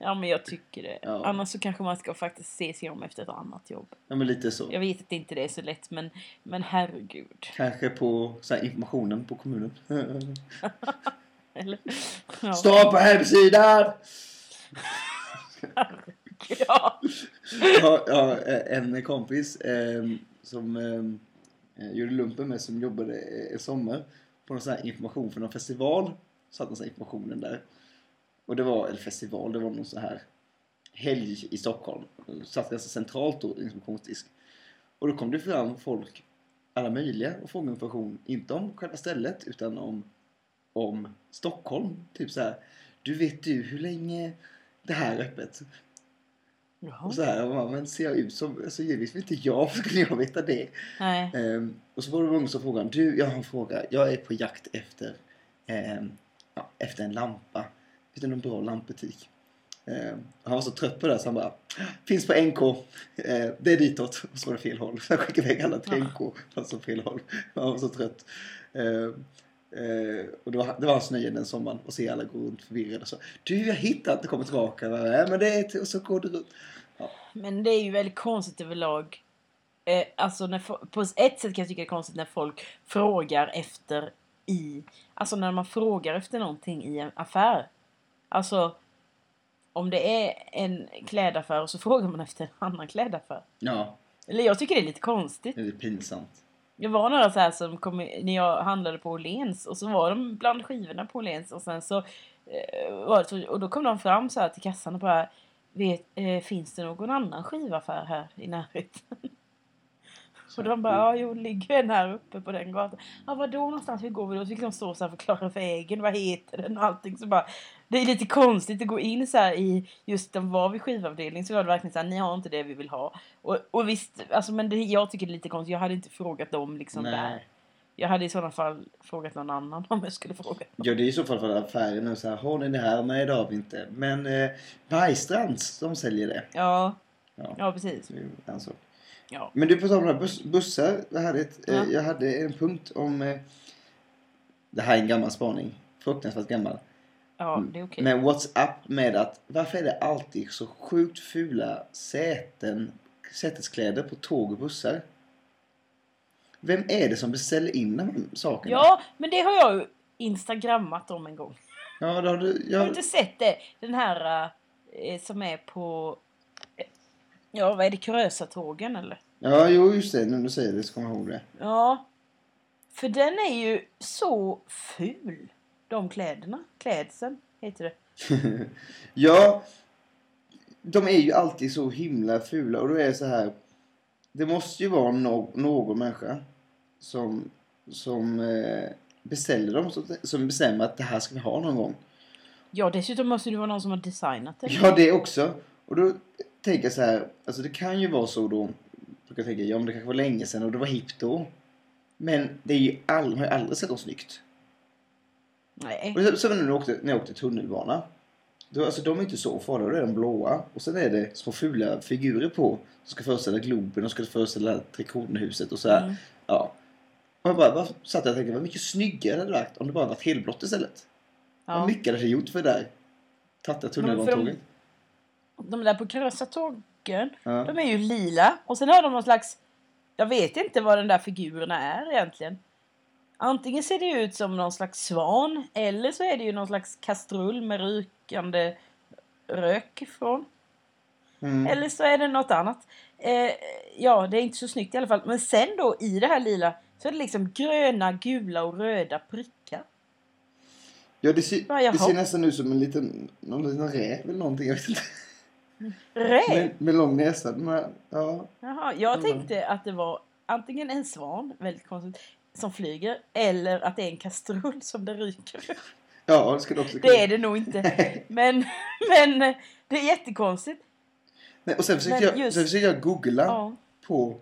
Ja men jag tycker det. Ja. Annars så kanske man ska faktiskt se sig om efter ett annat jobb. Ja, men lite så. Jag vet att inte det är så lätt men, men herregud. Kanske på så här, informationen på kommunen. Eller? Ja. Stå på hemsidan! Ja. ja, ja, en kompis eh, som eh, gjorde lumpen med som jobbade en sommar på någon sån här information för någon festival. Satt någon sån här informationen där. Och det var, eller festival, det var någon sån här helg i Stockholm. Satt ganska centralt då, informationsdisk. Och då kom det fram folk, alla möjliga, och frågade information. Inte om själva stället, utan om, om Stockholm. Typ så här. Du vet du hur länge det här är öppet? Jaha. Och så här, och man, men ser jag ut som, alltså givetvis vet inte jag, skulle jag veta det? Nej. Ehm, och så var det någon som frågade, du jag har en fråga, jag är på jakt efter, ehm, ja, efter en lampa. Finns det någon bra lampbutik? Ehm, han var så trött på det så han bara, finns på NK, Ehm, det är ditåt. Och så var det fel håll. Så jag skickade iväg alla till Ja. NK, fast åt fel håll. Han var så trött. Ehm, eh, och det var, det var hans nöje den sommaren att se alla gå runt förvirrade. Så, du jag hittar inte, kommer tillbaka. "Ja, men det är och så går du runt. Men det är ju väldigt konstigt överlag. Eh, alltså när, på ett sätt kan jag tycka det är konstigt när folk frågar efter i... Alltså när man frågar efter någonting i en affär. Alltså om det är en klädaffär och så frågar man efter en annan klädaffär. Ja, Eller jag tycker det är lite konstigt. det är pinsamt. Det var några så här som kom när jag handlade på Åhléns och så var de bland skivorna på Åhléns och sen så eh, var det så- och då kom de fram så här till kassan och bara vet, eh, Finns det någon annan skivaffär här i närheten? Och de bara, ja jo, ligger en här uppe på den gatan. Ja, var då någonstans? Hur går vi då? Så fick de stå så här och förklara vägen, vad heter den och allting. Så bara, det är lite konstigt att gå in så här i, just den var vid skivavdelning så var det verkligen så här, ni har inte det vi vill ha. Och, och visst, alltså men det, jag tycker det är lite konstigt, jag hade inte frågat dem liksom där. Nej. Jag hade i sådana fall frågat någon annan om jag skulle fråga. Ja, det är i så fall för affären nu så här. Har ni det här? Nej, det har vi inte. Men eh, Bergstrands, de säljer det. Ja, Ja. ja precis. Så det är en sak. Ja. Men du, på tal om bussar. Jag hade, ett, eh, Ja. jag hade en punkt om... Eh, det här är en gammal spaning. Fruktansvärt gammal. Ja, det är okej. Men what's up med att varför är det alltid så sjukt fula säten, säteskläder på tåg och bussar? Vem är det som beställer in de här sakerna? Ja, men det har jag ju instagrammat om en gång. Ja, det har du... Har du inte sett det? Den här eh, som är på... eh, Ja, vad är det? Kurösa-tågen eller? ja, jo just det. När du säger det så kommer jag ihåg det. Ja. För den är ju så ful. De kläderna. Klädseln heter det. ja, de är ju alltid så himla fula och då är det så här. Det måste ju vara no någon människa som, som eh, beställer dem, som- bestämmer att det här ska vi ha någon gång. Ja, dessutom måste det vara någon som har designat det. Ja, det också. Och då tänker jag så här, alltså det kan ju vara så då, brukar jag tänka, ja men det kanske var länge sedan och det var hippt då. Men det är ju all, man har ju aldrig sett dem snyggt. Nej. Och det när jag åkte, när jag åkte tunnelbana. Då, alltså de är inte så farliga, då är de blåa. Och sen är det små fula figurer på. Som ska föreställa Globen och ska föreställa Trekornehuset och så här. Mm. Ja. Och jag bara, bara satt jag och tänkte, vad mycket snyggare hade det varit om det bara varit helblått istället. Ja. Vad mycket hade det gjort för det där tatta tunnelbanetåget. De där på Kurösa-tågen, Ja. de är ju lila. Och sen har de någon slags... Jag vet inte vad den där figurerna är egentligen. Antingen ser det ut som någon slags svan eller så är det ju någon slags kastrull med rykande rök ifrån. Mm. Eller så är det något annat. Eh, ja, det är inte så snyggt i alla fall. Men sen då i det här lila så är det liksom gröna, gula och röda prickar. Ja, det ser, Ja, det ser nästan ut som en liten, någon liten räv eller någonting. Jag vet inte. Räv! Med, med lång näsa. Här, ja. Jaha, jag tänkte att det var antingen en svan, väldigt konstigt, som flyger eller att det är en kastrull som det ryker ur. ja, det skulle också Det är det nog inte. Men, men det är jättekonstigt. Nej, och sen försökte, Men jag, just- sen försökte jag googla Ja. på...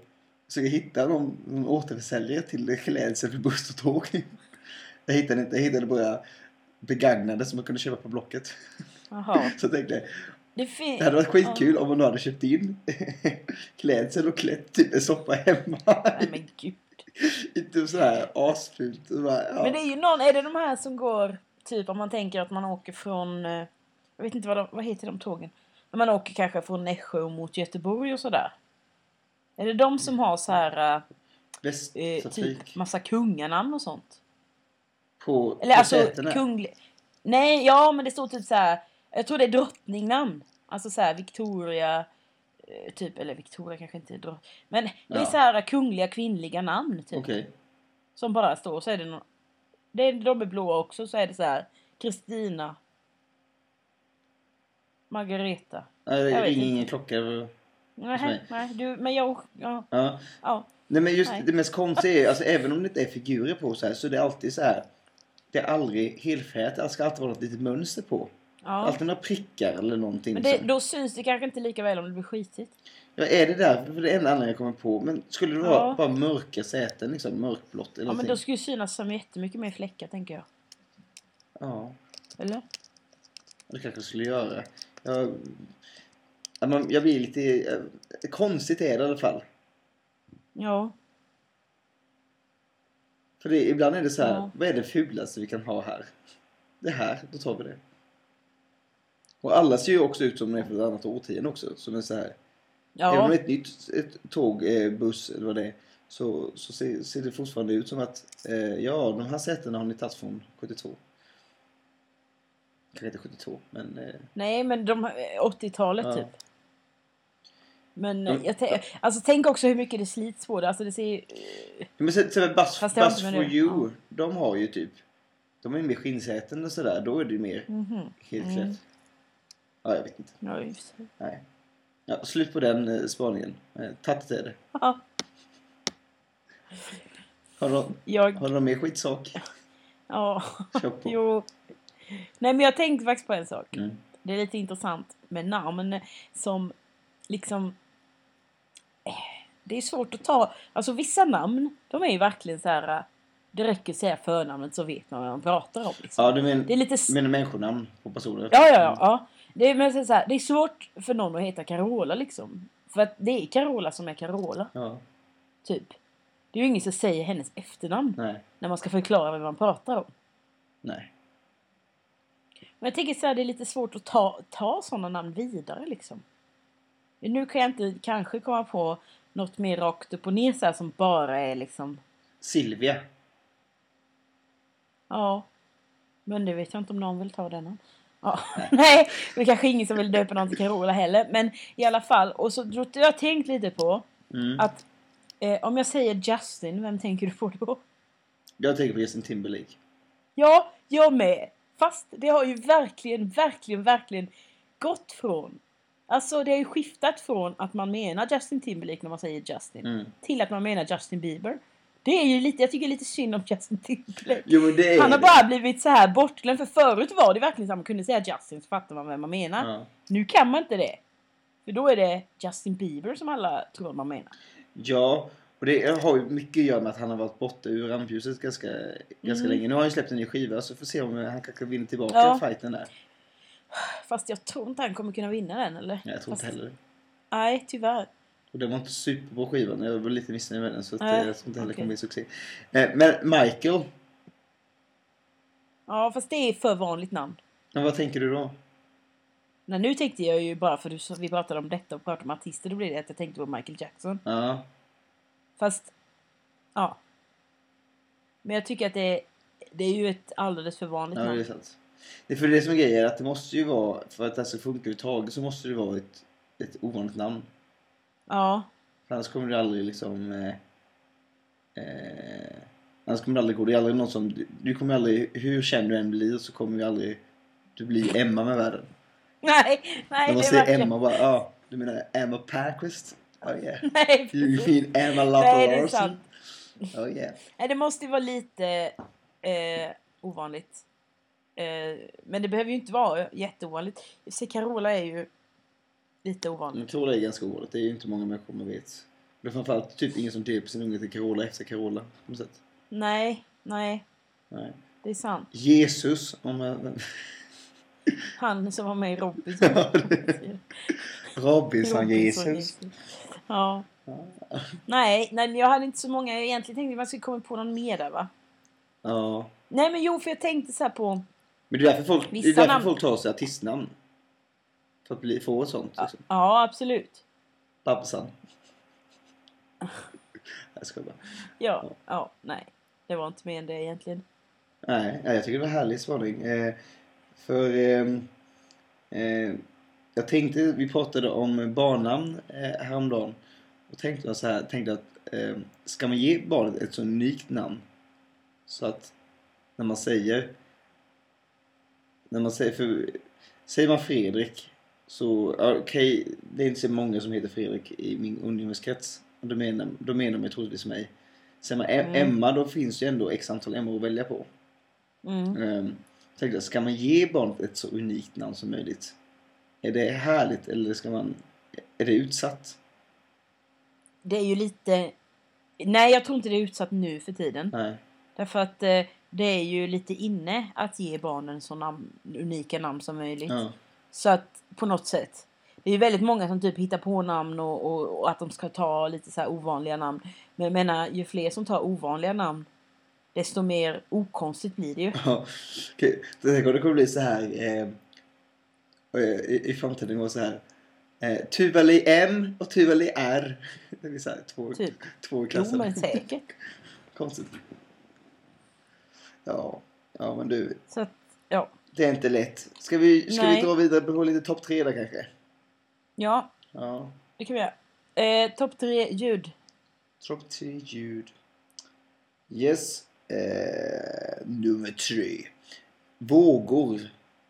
Försöka hitta någon, någon återförsäljare till klädsel för buss och tåg. Jag hittade inte. Jag hittade bara begagnade som man kunde köpa på Blocket. Jaha. Så jag tänkte Det, det hade varit skitkul om man hade köpt in klädsel och klätt typ en soppa hemma. Nej men gud. Inte så här asfult. Ja. Men det är ju någon, är det de här som går, typ om man tänker att man åker från, eh, jag vet inte vad, de, vad heter de tågen? När man åker kanske från Nässjö mot Göteborg och sådär. Är det de som har så här, eh, Västtrafik typ massa kunganamn och sånt? på, Eller på alltså sätena. kunglig... Nej, ja men det står typ så här. Jag tror det är drottningnamn. Alltså så här Victoria... eh, Typ, eller Victoria kanske inte är drott... Men det är så här kungliga kvinnliga namn typ. Okej. Som bara står. Så är det någon... Det är, de är blåa också. Så är det så här. Kristina. Margareta. Nej, det ringer ingen klocka. Nej, Nej. du, men jag... Ja, Ja. ja. Nej men just Nej. det mest konstiga är, alltså även om det inte är figurer på så här så är det alltid så här. Det är aldrig helfärgat, det ska alltid vara något litet mönster på. Ja. Alltid några prickar eller någonting. Men det, som- då syns det kanske inte lika väl om det blir skitigt. Ja, är det där? För det är en annan jag kommer på. Men skulle det vara Ja. bara mörka säten, liksom mörkblått eller Ja, men någonting? då skulle det synas som jättemycket mer fläckar tänker jag. Ja, Eller? det kanske skulle göra. Jag, jag blir lite... Konstigt är det i alla fall. Ja. För det, ibland är det så här, Ja. vad är det fulaste vi kan ha här? Det här, då tar vi det. Och alla ser ju också ut som de är för ett annat årtionde också. Som är så här, Även om Ja. det är ett nytt ett tåg, eh, buss eller vad det är. Så, så ser, ser det fortfarande ut som att eh, ja, de här sätena har ni tagit från 72. Kanske inte 72, men... Eh, Nej, men de eh, 80-talet Ja. typ. Men eh, Mm. jag alltså, tänk också hur mycket det slits på det. Alltså det ser ju... eh, men sen, sen Bus inte for det- you, ja. de har ju typ De är mer skinnsäten och sådär. Då är det ju mer Mhm. helklätt. Mm. Ja, jag vet inte. Ja, just det. Nej. Ja, slut på den eh, spaningen. Eh, Tatt är det. Ja, Har du, jag... har mer skitsak? Ja. Kör på. Jo. Nej, men jag tänkte faktiskt på en sak. Mm. Det är lite intressant med namn som liksom... eh, Det är svårt att ta... Alltså vissa namn, de är ju verkligen så här... eh, Det räcker att säga förnamnet så vet man vad man pratar om. Liksom. Ja, du men, Det är lite... s- menar människonamn på personer? Ja, ja, ja. ja. Det, är, men så här, det är svårt för någon att heta Carola liksom. För att det är Carola som är Carola, Ja, typ. Det är ju ingen som säger hennes efternamn nej, när man ska förklara vad man pratar om. nej. Men jag tänker så här, det är lite svårt att ta, ta sådana namn vidare liksom. Nu kan jag inte kanske komma på något mer rakt upp och ner så här, som bara är liksom, Silvia. ja. Men det vet jag inte om någon vill ta den. Ja. Nej, det är kanske ingen som vill döpa någon till Carola heller. Men i alla fall, och så jag har tänkt lite på Mm. att eh, om jag säger Justin, vem tänker du på då? Jag tänker på Justin Timberlake. Ja, jag med. Fast det har ju verkligen, verkligen, verkligen gått från... Alltså det har ju skiftat från att man menar Justin Timberlake när man säger Justin Mm. till att man menar Justin Bieber. Det är ju lite, jag tycker lite synd om Justin Timberlake. Jo, är Han har bara blivit så här bortglömd. För förut var det verkligen så att man kunde säga Justin så fattar man vem man menar. Ja. Nu kan man inte det. För då är det Justin Bieber som alla tror att man menar. ja, och det har ju mycket att göra med att han har varit borta ur rampljuset ganska, ganska Mm. länge. Nu har han ju släppt en ny skiva så får se om han kanske vinner tillbaka Ja. fighten där. Fast jag tror inte han kommer kunna vinna den eller? Nej, jag tror inte Fast- heller det. Nej, tyvärr. Och den var inte superbra skivan. Jag var lite missnöjd med den så att, eh, jag tror inte heller det okej. kommer bli succé. Eh, Men Michael, Ja, fast det är för vanligt namn. men vad tänker du då? Nej, nu tänkte jag ju bara för att vi pratade om detta och pratade om artister, då blev det att jag tänkte på Michael Jackson. Ja, Fast, ja. Men jag tycker att det är, det är ju ett alldeles för vanligt ja det är namn. sant. Det är för det som är grejen att det måste ju vara, för att det här ska funka överhuvudtaget så måste det vara ett, ett ovanligt namn. Ja, För annars kommer det aldrig liksom... Eh, eh, annars kommer det aldrig gå. Det är aldrig någon som... Du, du kommer aldrig... Hur känd du än blir så kommer vi aldrig... Du blir Emma med världen. nej, nej När man säger verkligen... Emma bara... Ja, ah, du menar Emma Parquist? Oh yeah. Nej, You mean Emma Lotta Larsson? Oh yeah. Nej, det måste ju vara lite eh, ovanligt. Eh, men det behöver ju inte vara jätteovanligt. Sig, Carola är ju lite ovanligt. Tror det är ganska ovanligt. Det är ju inte många människor man vet. Det är framförallt typ ingen som döper sin unge till Carola efter Carola. På något sätt. Nej, nej, Nej. det är sant. Jesus. Om jag, Han som var med i Robinson. Robinson Jesus. Ja. Nej, nej, jag hade inte så många. Jag egentligen tänkte att man skulle komma på någon mer där va? Ja. Nej men jo, för jag tänkte så här på... Men det är därför folk, det är därför namn- folk tar sig artistnamn. För att bli, få ett sånt. Liksom. Ja, absolut. Babsan. jag skojar bara. Ja, ja, nej. Det var inte mer än det egentligen. Nej, jag tycker det var härlig spaning. Eh, för ehm, eh, jag tänkte, vi pratade om barnnamn eh, häromdagen. Och tänkte jag så här, tänkte att eh, ska man ge barnet ett så unikt namn så att när man säger när man säger för säger man Fredrik så okej det är inte så många som heter Fredrik i min umgängeskrets och då menar, då menar man troligtvis mig. Man Em- Mm. Emma då finns ju ändå x antal Emma att välja på. Mm. Um, tänkte ska man ge barnet ett så unikt namn som möjligt? Är det härligt eller ska man, är det utsatt? Det är ju lite... Nej, jag tror inte det är utsatt nu för tiden. Nej. Därför att eh, det är ju lite inne att ge barnen så namn, unika namn som möjligt. Ja. Så att på något sätt. Det är väldigt många som typ hittar på namn och, och, och att de ska ta lite så här ovanliga namn. Men jag menar, ju fler som tar ovanliga namn desto mer okonstigt blir det ju. Ja. Så tänk om det kommer bli så här eh, eh, i, i framtiden går så här. Eh, Tuvali M och Tuvali R. Det är så här, två, Typ. två i Jo men säkert. Konstigt. Ja, ja men du. Så att, ja. Det är inte lätt. Ska vi, ska vi Nej. dra vidare på lite topp tre där kanske? Ja, Ja. det kan vi göra. Eh, Topp tre ljud. Topp tre ljud. Yes. Eh, nummer tre. Vågor.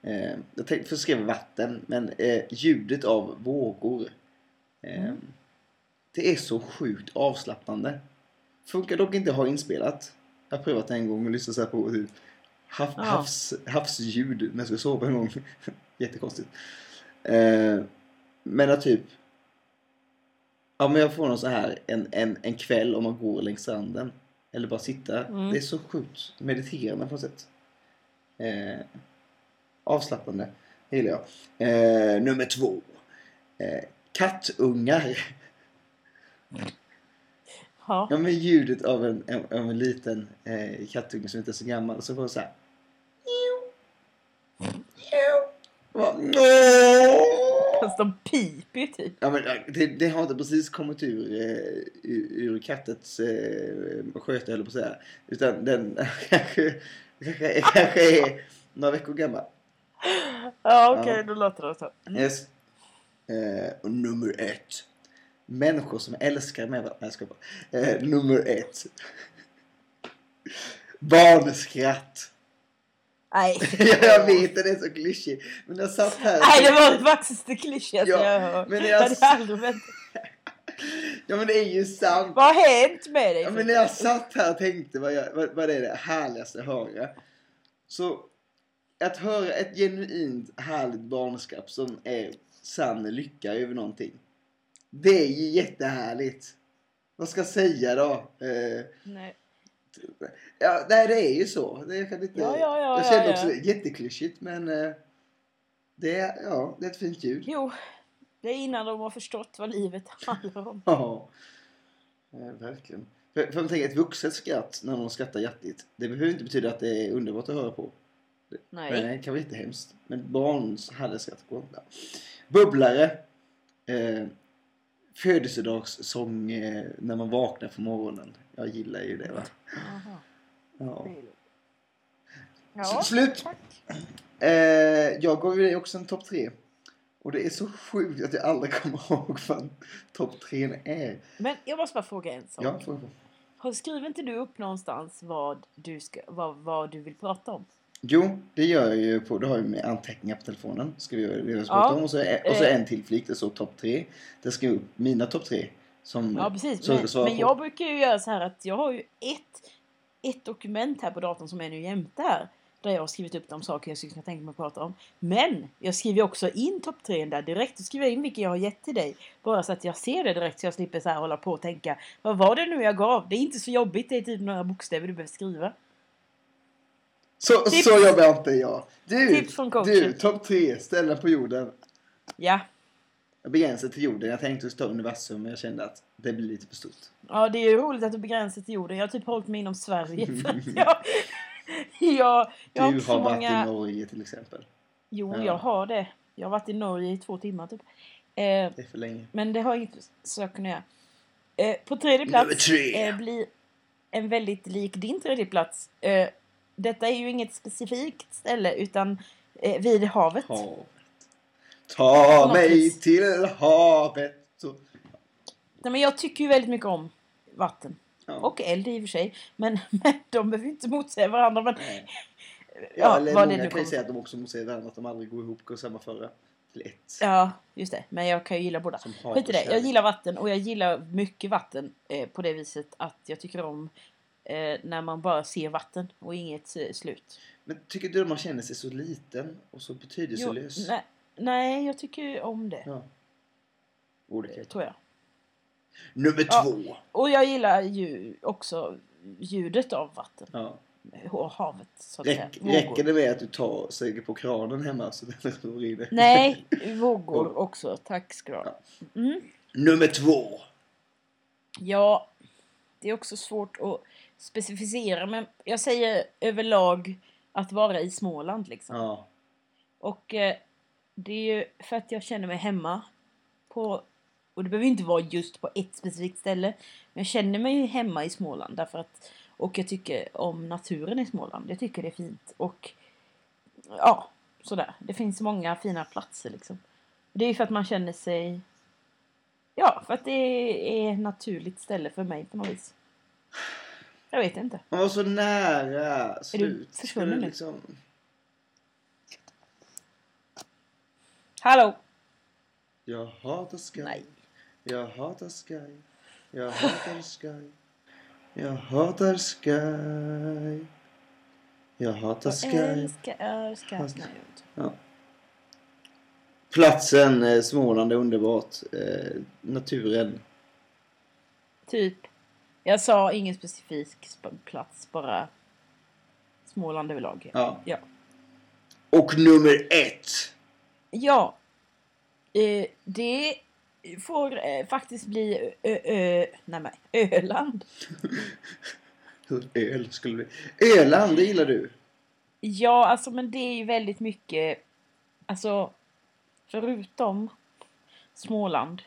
Eh, jag tänkte först skriva vatten, men eh, ljudet av vågor. Eh, Mm. Det är så sjukt avslappnande. Funkar dock inte att ha inspelat. Jag har prövat det en gång och lyssnat så här på typ hav, Ja. havs, havsljud när jag skulle sova en gång. Jättekonstigt. Eh, men att typ Ja men jag får någon så här en, en, en kväll om man går längs stranden. Eller bara sitta. Mm. Det är så sjukt mediterande på något sätt. Eh, avslappnande. Det gillar jag. Eh, nummer två. Eh, kattungar. Ja. Ja men ljudet av en, en, av en liten eh, kattunge som inte är så gammal. Så får det så här. Va? Fast de piper ju typ. Ja, men det, det har inte precis kommit ur, eh, ur, ur kattets eh, sköte höll på att säga. Utan den kanske, kanske, kanske är några veckor gammal. Ja okej, Ja. då låter det så. Mm. Yes. Eh, och nummer ett. Människor som älskar med. Nej, jag. Eh, nummer ett. Barnskratt. Nej. ja, jag vet att det är så klyschigt. Men jag satt här. Nej det var faktiskt det klyschigaste Ja, jag har hört. men jag- jag hade aldrig väntat. Ja men det är ju sant. Vad har hänt med dig? Ja, men när jag satt här och tänkte vad, jag, vad, vad är det härligaste att höra. Så att höra ett genuint härligt barnskap som är sann lycka över någonting. Det är ju jättehärligt. Vad ska jag säga då? Eh, Nej. Ja, nej det är ju så. Det kan inte, Ja, ja, ja, jag kände ja, också ja. jätteklyschigt men eh, det, är, ja, det är ett fint ljud. Jo, det är innan de har förstått vad livet handlar om. Ja, eh, verkligen. För, för man tänker ett vuxet skratt när någon skrattar hjärtligt. Det behöver inte betyda att det är underbart att höra på. Nej. Nej, det kan vara jättehemskt. Men barns härliga skratt går inte. Bubblare. Eh, födelsedagssång eh, när man vaknar på morgonen. Jag gillar ju det va. Ja. Ja, Slut! Eh, jag gav ju dig också en topp tre. Och det är så sjukt att jag aldrig kommer ihåg vad topp tre är. Men jag måste bara fråga en sak. Ja. Har- Skriver inte du upp någonstans vad du, ska, vad, vad du vill prata om? Jo, det gör jag ju på, det har jag med anteckningar på telefonen. Skriver det jag Ja. om. Och så, och så Eh. en till flik, det står topp tre. Där skriver jag upp mina topp tre. Som, Ja, precis. jag Men, svara men jag brukar ju göra så här att jag har ju ett, ett dokument här på datorn som är nu jämte här. Där jag har skrivit upp de saker jag skulle kunna tänka mig att prata om. Men jag skriver också in topp tre där direkt. Då skriver jag in vilka jag har gett till dig. Bara så att jag ser det direkt så jag slipper så här hålla på och tänka. Vad var det nu jag gav? Det är inte så jobbigt. Det är typ några bokstäver du behöver skriva. Så, Tips. så jobbar inte jag. Du, Tips från coachen. du topp tre ställen på jorden. Ja. Jag begränsar till jorden. Jag tänkte ta universum men jag kände att det blir lite för stort. Ja, det är ju roligt att du begränsar till jorden. Jag har typ hållit mig inom Sverige. För att jag, jag, jag har du har varit många... i Norge till exempel. Jo, Ja. jag har det. Jag har varit i Norge i två timmar typ. Eh, Det är för länge. men det har inget så jag kunna göra. Eh, på tredje plats tre. eh, blir en väldigt lik din tredje plats. Eh, detta är ju inget specifikt ställe utan eh, vid havet. Havet. Ta något mig vis. till havet. Så, Nej, men jag tycker ju väldigt mycket om vatten. ja. Och eld i och för sig. Men, men de behöver inte motsäga varandra. Men, Nej. ja, Ja, eller vad det många nu kan ju säga att de också säga varandra att de aldrig går ihop och sammanföra till ett. Ja, just det. Men jag kan ju gilla båda. Skit i det. Jag gillar vatten och jag gillar mycket vatten eh, på det viset att jag tycker om eh, när man bara ser vatten och inget eh, slut. Men tycker du att man känner sig så liten och så Jo, betydelselös? nej, nej, jag tycker om det. Ja. Olika. Tror jag. Nummer Ja. två. Och jag gillar ju också ljudet av vatten. Ja. Och havet, så. Räck, Vågor. räcker det med att du tar säger på kranen hemma så den rinner? Nej, vågor också. Tack ska du ha. Mm. Nummer två. Ja, det är också svårt att specificera. Men jag säger överlag att vara i Småland liksom. Ja. Och eh, det är ju för att jag känner mig hemma på... Och det behöver ju inte vara just på ett specifikt ställe. Men jag känner mig ju hemma i Småland därför att... Och jag tycker om naturen i Småland. Jag tycker det är fint. Och... Ja, sådär. Det finns många fina platser liksom. Det är ju för att man känner sig... Ja, för att det är ett naturligt ställe för mig på något vis. Jag vet inte. Man var så nära. Slut. Försvunnen du nu? liksom... Hallå! Jag hatar Sky. Nej. Jag hatar Sky. Jag hatar Sky. Jag hatar Sky. Jag hatar Sky. Älskar, älskar. Jag vet inte. Ja. Platsen eh, Småland är underbart. Eh, naturen. Typ. Jag sa ingen specifik sp- plats, bara Småland överlag. Ja. Ja. Och nummer ett. Ja. Eh, det får eh, faktiskt bli ö, ö, nej, men, Öland. Öl skulle det bli. Öland, det gillar du. Ja, alltså men det är ju väldigt mycket, alltså förutom Småland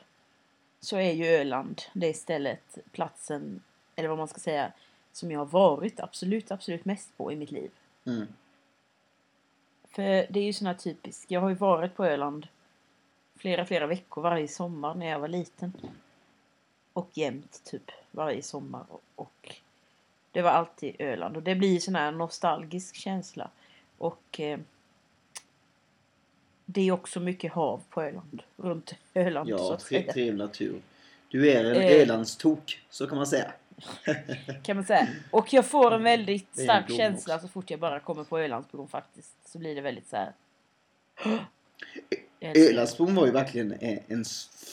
så är ju Öland det stället, platsen, eller vad man ska säga, som jag har varit absolut, absolut mest på i mitt liv. Mm. För det är ju sån här typiskt, jag har ju varit på Öland flera, flera veckor varje sommar när jag var liten. Och jämt typ varje sommar och, det var alltid Öland och det blir sån här nostalgisk känsla. Och eh, det är också mycket hav på Öland, runt Öland så Ja, att tre, säga, trevlig natur. Du är en Eh. Ölandstok, så kan man säga. kan man säga. Och jag får en väldigt är en stark blom känsla också. så fort jag bara kommer på Ölandsbron faktiskt. Så blir det väldigt så här. Ölandsbron var ju verkligen en, en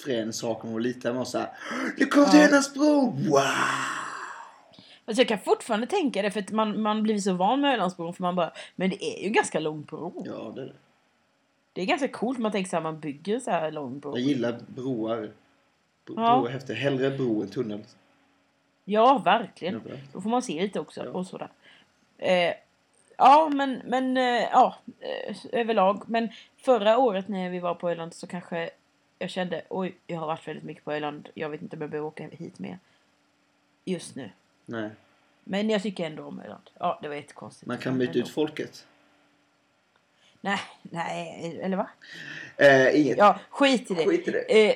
frän sak när man var liten. Man var såhär Nu kommer till. Ölandsbron! Wow! Alltså jag kan fortfarande tänka det för att man, man blir så van med Ölandsbron för man bara Men det är ju en ganska lång bro. Ja, det är det. Det är ganska coolt man tänker så här man bygger så här lång bro. Jag gillar broar. Bro, Ja. Broar är häftigt. Hellre bro än tunnel. Ja, verkligen. Då får man se lite också Ja. och sådär. Eh, ja, men, men eh, ja, eh, överlag. Men förra året när vi var på Öland så kanske jag kände oj, jag har varit väldigt mycket på Öland. Jag vet inte om jag behöver åka hit mer. Just nu. Nej. Men jag tycker ändå om Öland. Ja, det var jättekonstigt. Man kan byta ut folket. Nej, nej, eller va? Eh, inget. Ja, skit i det. Skit i det. Eh,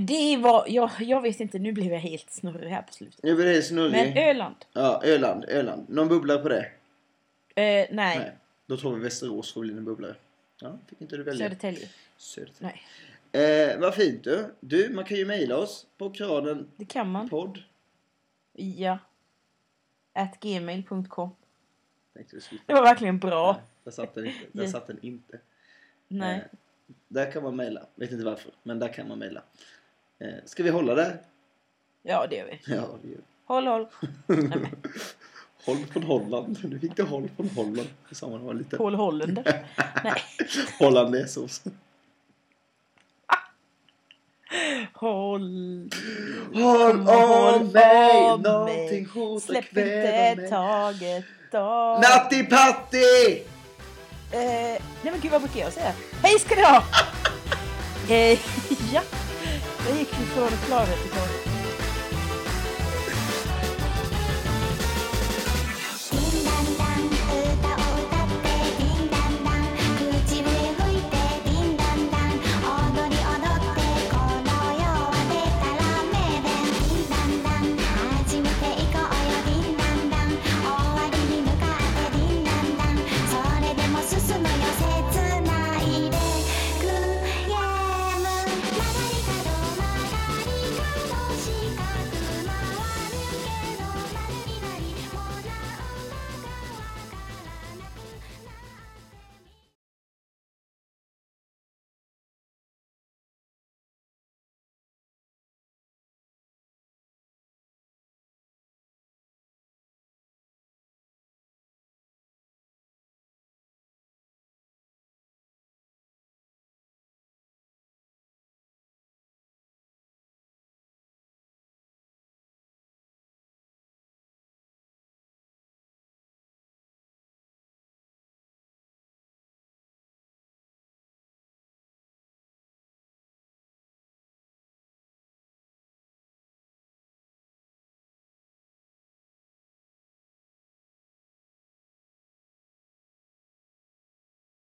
det var, jag, jag vet inte, nu blev jag helt snurrig här på slutet. Nu blir det snurrig. Men Öland? Ja, Öland. Öland. Någon bubblare på det? Eh, nej. Nej. Då tror vi Västerås får bli en bubblare. Ja, fick inte du välja. Södertälje? Södertälje. Nej, Eh, vad fint du. Du, man kan ju mejla oss på kranen det kan man. podd. Ja. At gmail.com. Det var verkligen bra. Nej, där satt den inte. Där satt den inte. Nej. Eh, där kan man mejla. Vet inte varför, men där kan man mejla. Eh, ska vi hålla där? Ja, det gör vi. Ja, det gör vi. Håll, håll. Nej, Håll från Holland. Nu fick du håll från Holland. Det sa man när man var liten. Paul Hollander. Nej. Hollandaisesås. Håll. Håll Håll om mig, om någonting hotar Släpp inte mig. taget av... Natti Patti! Eh, nej men gud vad brukar jag säga? Hej ska ni ha! eh, ja, jag gick ju från klarhet till klarhet.